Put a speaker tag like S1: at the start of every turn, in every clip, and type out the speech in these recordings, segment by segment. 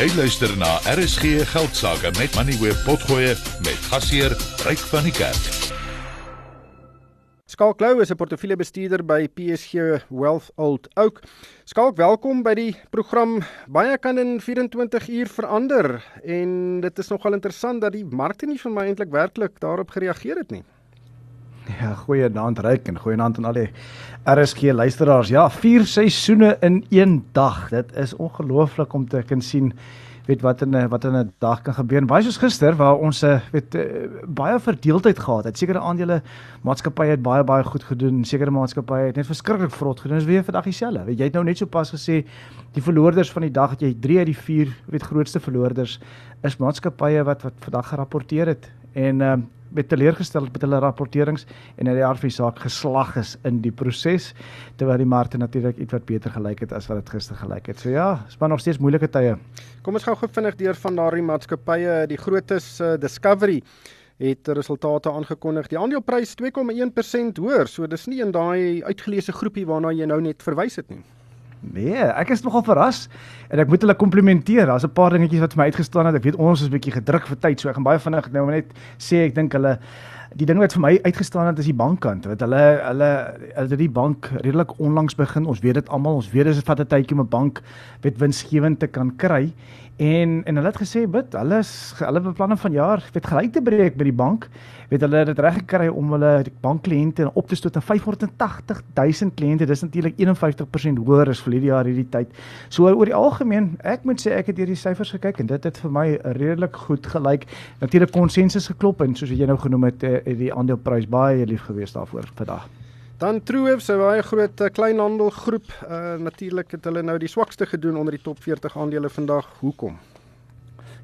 S1: Jy luister na RSG Geldsaake met Money Web Potgoe met gasheer Ryk van die Kerk.
S2: Skalk Lou is 'n portefeuljebestuurder by PSG Wealth Old Oak. Skalk, welkom by die program. Baie kan in 24 uur verander en dit is nogal interessant dat die markte nie vir my eintlik werklik daarop gereageer het nie.
S3: Ja, goeie aand Ryk en goeie aand aan al die RSG luisteraars. Ja, vier seisoene in een dag. Dit is ongelooflik om te kan sien weet wat in 'n wat in 'n dag kan gebeur. Baie soos gister waar ons weet eh, baie verdeeldheid gehad het. Sekere aandele maatskappye het baie baie goed gedoen. Sekere maatskappye het net verskriklik vrot gedoen. Dis weer vandag dieselfde. Weet jy het nou net so pas gesê die verloorders van die dag jy 3 uit die 4 weet grootste verloorders is maatskappye wat wat vandag gerapporteer het. En ehm uh, met teleurgestel met hulle rapporterings en dat die RV saak geslag is in die proses terwyl die markte natuurlik ietwat beter gelyk het as wat dit gister gelyk het. So ja, is maar nog steeds moeilike tye.
S2: Kom ons gou gou vinnig deur van daardie maatskappye, die grootes uh, Discovery het resultate aangekondig. Die aandeleprys 2,1% hoër. So dis nie in daai uitgeleese groepie waarna jy nou net verwys het nie.
S3: Nee, ek is nogal verras en ek moet hulle komplimenteer. Daar's 'n paar dingetjies wat vir my uitgestaan het. Ek weet ons is 'n bietjie gedruk vir tyd, so ek gaan baie vinnig nou net sê ek dink hulle die ding wat vir my uitgestaan het is die bankkant. Wat hulle hulle hulle die bank redelik onlangs begin. Ons weet dit almal. Ons weet dit vat 'n tydjie om 'n bank weet winsgewend te kan kry. En en hulle het gesê bid, hulle is hulle beplanne van jaar weet gelyk te breek by die bank. Weet hulle het dit reg gekry om hulle bankkliënte op te stoot na 580 000 kliënte. Dis natuurlik 51% hoër as vir hierdie jaar hierdie tyd. So oor die algemeen, ek moet sê ek het hierdie syfers gekyk en dit het vir my redelik goed gelyk. Natuurlik konsensus geklop en soos jy nou genoem het, het eh, die aandeleprys baie lief gewees daarvoor vandag.
S2: Dan so 'n baie groot uh, kleinhandelgroep, uh, natuurlik het hulle nou die swakste gedoen onder die top 40 aandele vandag. Hoekom?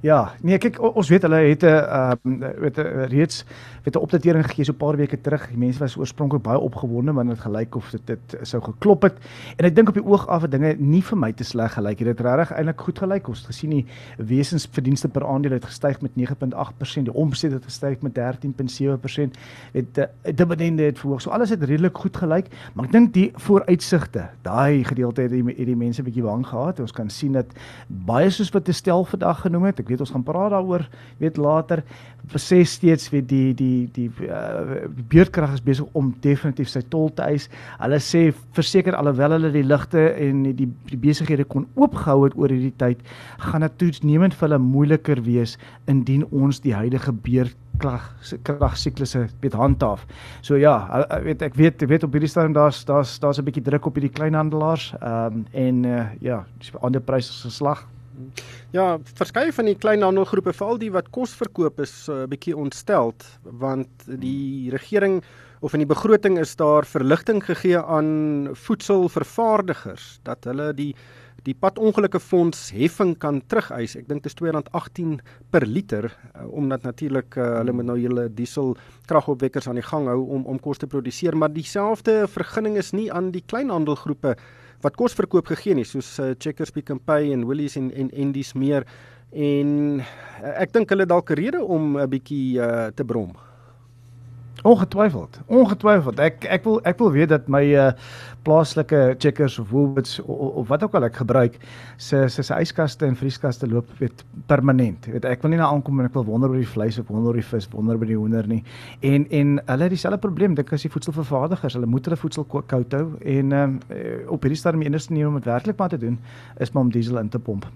S3: Ja, nee kyk ons weet hulle het 'n uh, weet 'n reeds weet 'n opdatering gegee so 'n paar weke terug. Die mense was oorspronklik baie opgewonde want dit gelyk of dit dit sou geklop het. En ek dink op die oog af het dinge nie vir my te sleg gelyk. Dit het regtig eintlik goed gelyk. Ons het gesien die wesensverdienste per aandeel het gestyg met 9.8%, die omset het gestyg met 13.7%. Het uh, dividende het verhoog. So alles het redelik goed gelyk, maar ek dink die vooruitsigte, daai gedeelte het die, het die mense 'n bietjie bang gehad. Ons kan sien dat baie soos wat te stel vandag genoem het. Ek weet ons gaan praat daaroor weet later sê steeds weet die die die uh, beurtkrag is besig om definitief sy tol te eis. Hulle sê verseker alhoewel hulle die ligte en die die, besighede kon oopgehou het oor hierdie tyd, gaan dit toetsnemend vir hulle moeiliker wees indien ons die huidige beurtkrag kragsiklusse weet handhaaf. So ja, weet ek weet ek weet op hierdie stadium daar's daar's daar's 'n bietjie druk op hierdie kleinhandelaars. Ehm um, en uh, ja, ander pryse geslag
S2: Ja, verskeie van die kleinhandelgroepe, veral die wat kos verkoop is 'n uh, eh, bietjie ontsteld want die regering of in die begroting is daar verligting gegee aan voedselvervaardigers dat hulle die die padongelukke fonds heffing kan terugeis. Ek dink dit is R218 per liter uh, omdat natuurlik uh, hulle moet nou hulle diesel kragopwekkers aan die gang hou om om kos te produseer, maar dieselfde vergunning is nie aan die kleinhandelgroepe wat kos verkoop gegee nie soos uh, Checkers Pick n Pay en Woolies en en en dis meer en uh, ek dink hulle dalk 'n rede om 'n bietjie uh, te brom.
S3: Ongetwyfeld, ongetwyfeld. Ek ek wil ek wil weet dat my uh, plaaslike checkers of Woolworths of, of wat ook al ek gebruik se se se yskaste en vrieskaste loop weet permanent. Weet ek wil nie na aankom en ek wil wonder oor die vleis of wonder oor die vis, wonder oor die hoender nie. En en hulle het dieselfde probleem dink as die voedselvervaardigers. Hulle moet hulle voedsel koud hou en um, op hierdie stadium enigste manier om werklik maar te doen is maar om diesel in te pomp.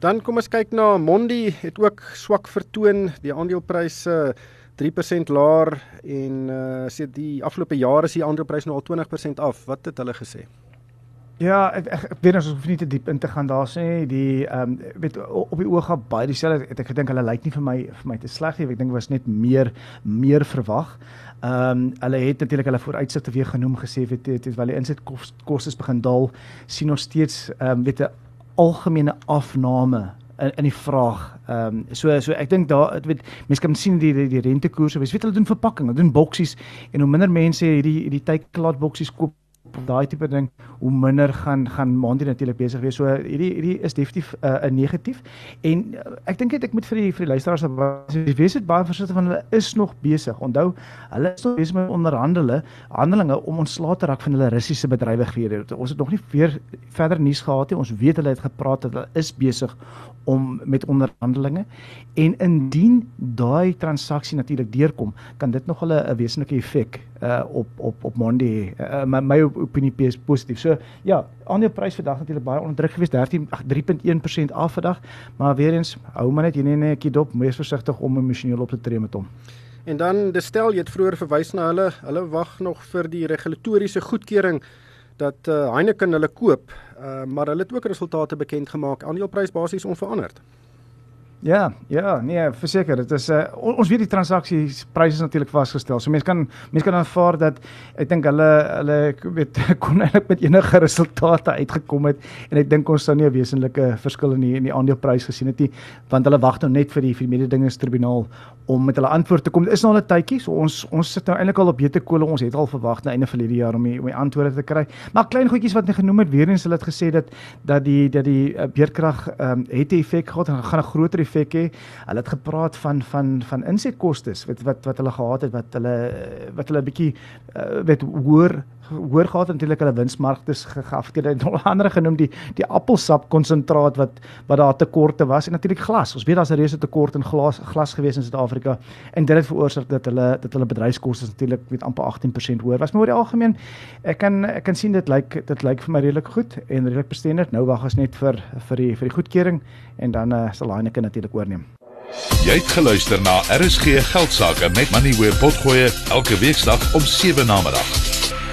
S2: Dan kom ons kyk na Mondi het ook swak vertoon. Die aandelepryse uh, 3% laer en uh sê die afgelope jare is die aandeleprys nou al 20% af. Wat het hulle gesê?
S3: Ja, ek ek, ek weet ons hoef nie te diep in te gaan daar sê die ehm um, weet op die oog gehad baie dieselfde het ek gedink hulle lyk nie vir my vir my te sleg nie. Ek dink was net meer meer verwag. Ehm um, hulle het natuurlik hulle vooruitsigte weer genoem gesê weet dit het wel die insit kostes begin daal sien ons steeds ehm um, weet 'n algemene afname in in die vraag. Ehm um, so so ek dink daar weet mense kan sien die die, die rentekoerse. Weet hulle doen verpakking, hulle doen boksies en hoe minder mense hierdie hierdie tyd klaar boksies koop daai tipe ding, hoe minder gaan gaan Mondi natuurlik besig wees. So hierdie hierdie is definitief 'n uh, negatief. En uh, ek dink ek moet vir die vir die luisteraars sê wees dit baie versigtig van hulle is nog besig. Onthou, hulle is nog besig met onderhandele handelinge om ontslae te raak van hulle Russiese bedrywighede. Ons het nog nie weer verder nuus gehad nie. Ons weet hulle het gepraat dat hulle is besig om met onderhandelinge en indien daai transaksie natuurlik deurkom, kan dit nog 'n wesenlike effek uh op op op Monday uh, my, my opinie is positief. So ja, aandeleprys vandag natuurlik baie onder druk gewees 13 3.1% af vandag, maar weer eens hou maar net hier net 'n bietjie dop, wees versigtig om emosioneel op te tree met hom.
S2: En dan die stel jy het vroeër verwys na hulle, hulle wag nog vir die regulatoriese goedkeuring dat uh, Heineken hulle koop, uh, maar hulle het ook resultate bekend gemaak. Aandeleprys basies onveranderd.
S3: Ja, ja, nee, verseker, dit is uh, ons weet die transaksiepryse is natuurlik vasgestel. So mense kan mense kan aanvaar dat ek dink hulle hulle weet kon eintlik met enige resultate uitgekom het en ek dink ons sou nie 'n wesenlike verskil in die in die aandeleprys gesien het nie, want hulle wag nou net vir die vir die mededingingstribunaal om met hulle antwoord te kom. Dit is nou al 'n tydjie, so ons ons sit nou eintlik al op beter kole. Ons het al verwag na einde van die jaar om die om die antwoorde te kry. Maar klein goedjies wat net genoem het, weer eens hulle het gesê dat dat die dat die uh, beerdkrag ehm um, het 'n effek gehad en gaan 'n groter effek hê. Hulle het gepraat van van van insetkostes wat wat wat hulle gehad het wat hulle wat hulle 'n bietjie uh, weet hoor hoor gehad natuurlik hulle winsmarktes geafkeer het onder andere genoem die die appelsap konsentraat wat wat daar tekorte was en natuurlik glas. Ons weet daar's 'n reuse tekort in glas glas gewees in Suid-Afrika en dit het veroorsaak dat hulle dat hulle bedryfskoste natuurlik met amper 18% hoër was. Maar oor die algemeen ek kan ek kan sien dit lyk dit lyk vir my redelik goed en redelik bestendig. Nou wag ons net vir vir die vir die goedkeuring en dan uh, sal Heineken natuurlik oorneem.
S1: Jy het geluister na RSG Geldsaake met Money where potgoe elke weeksdag om 7 na middag.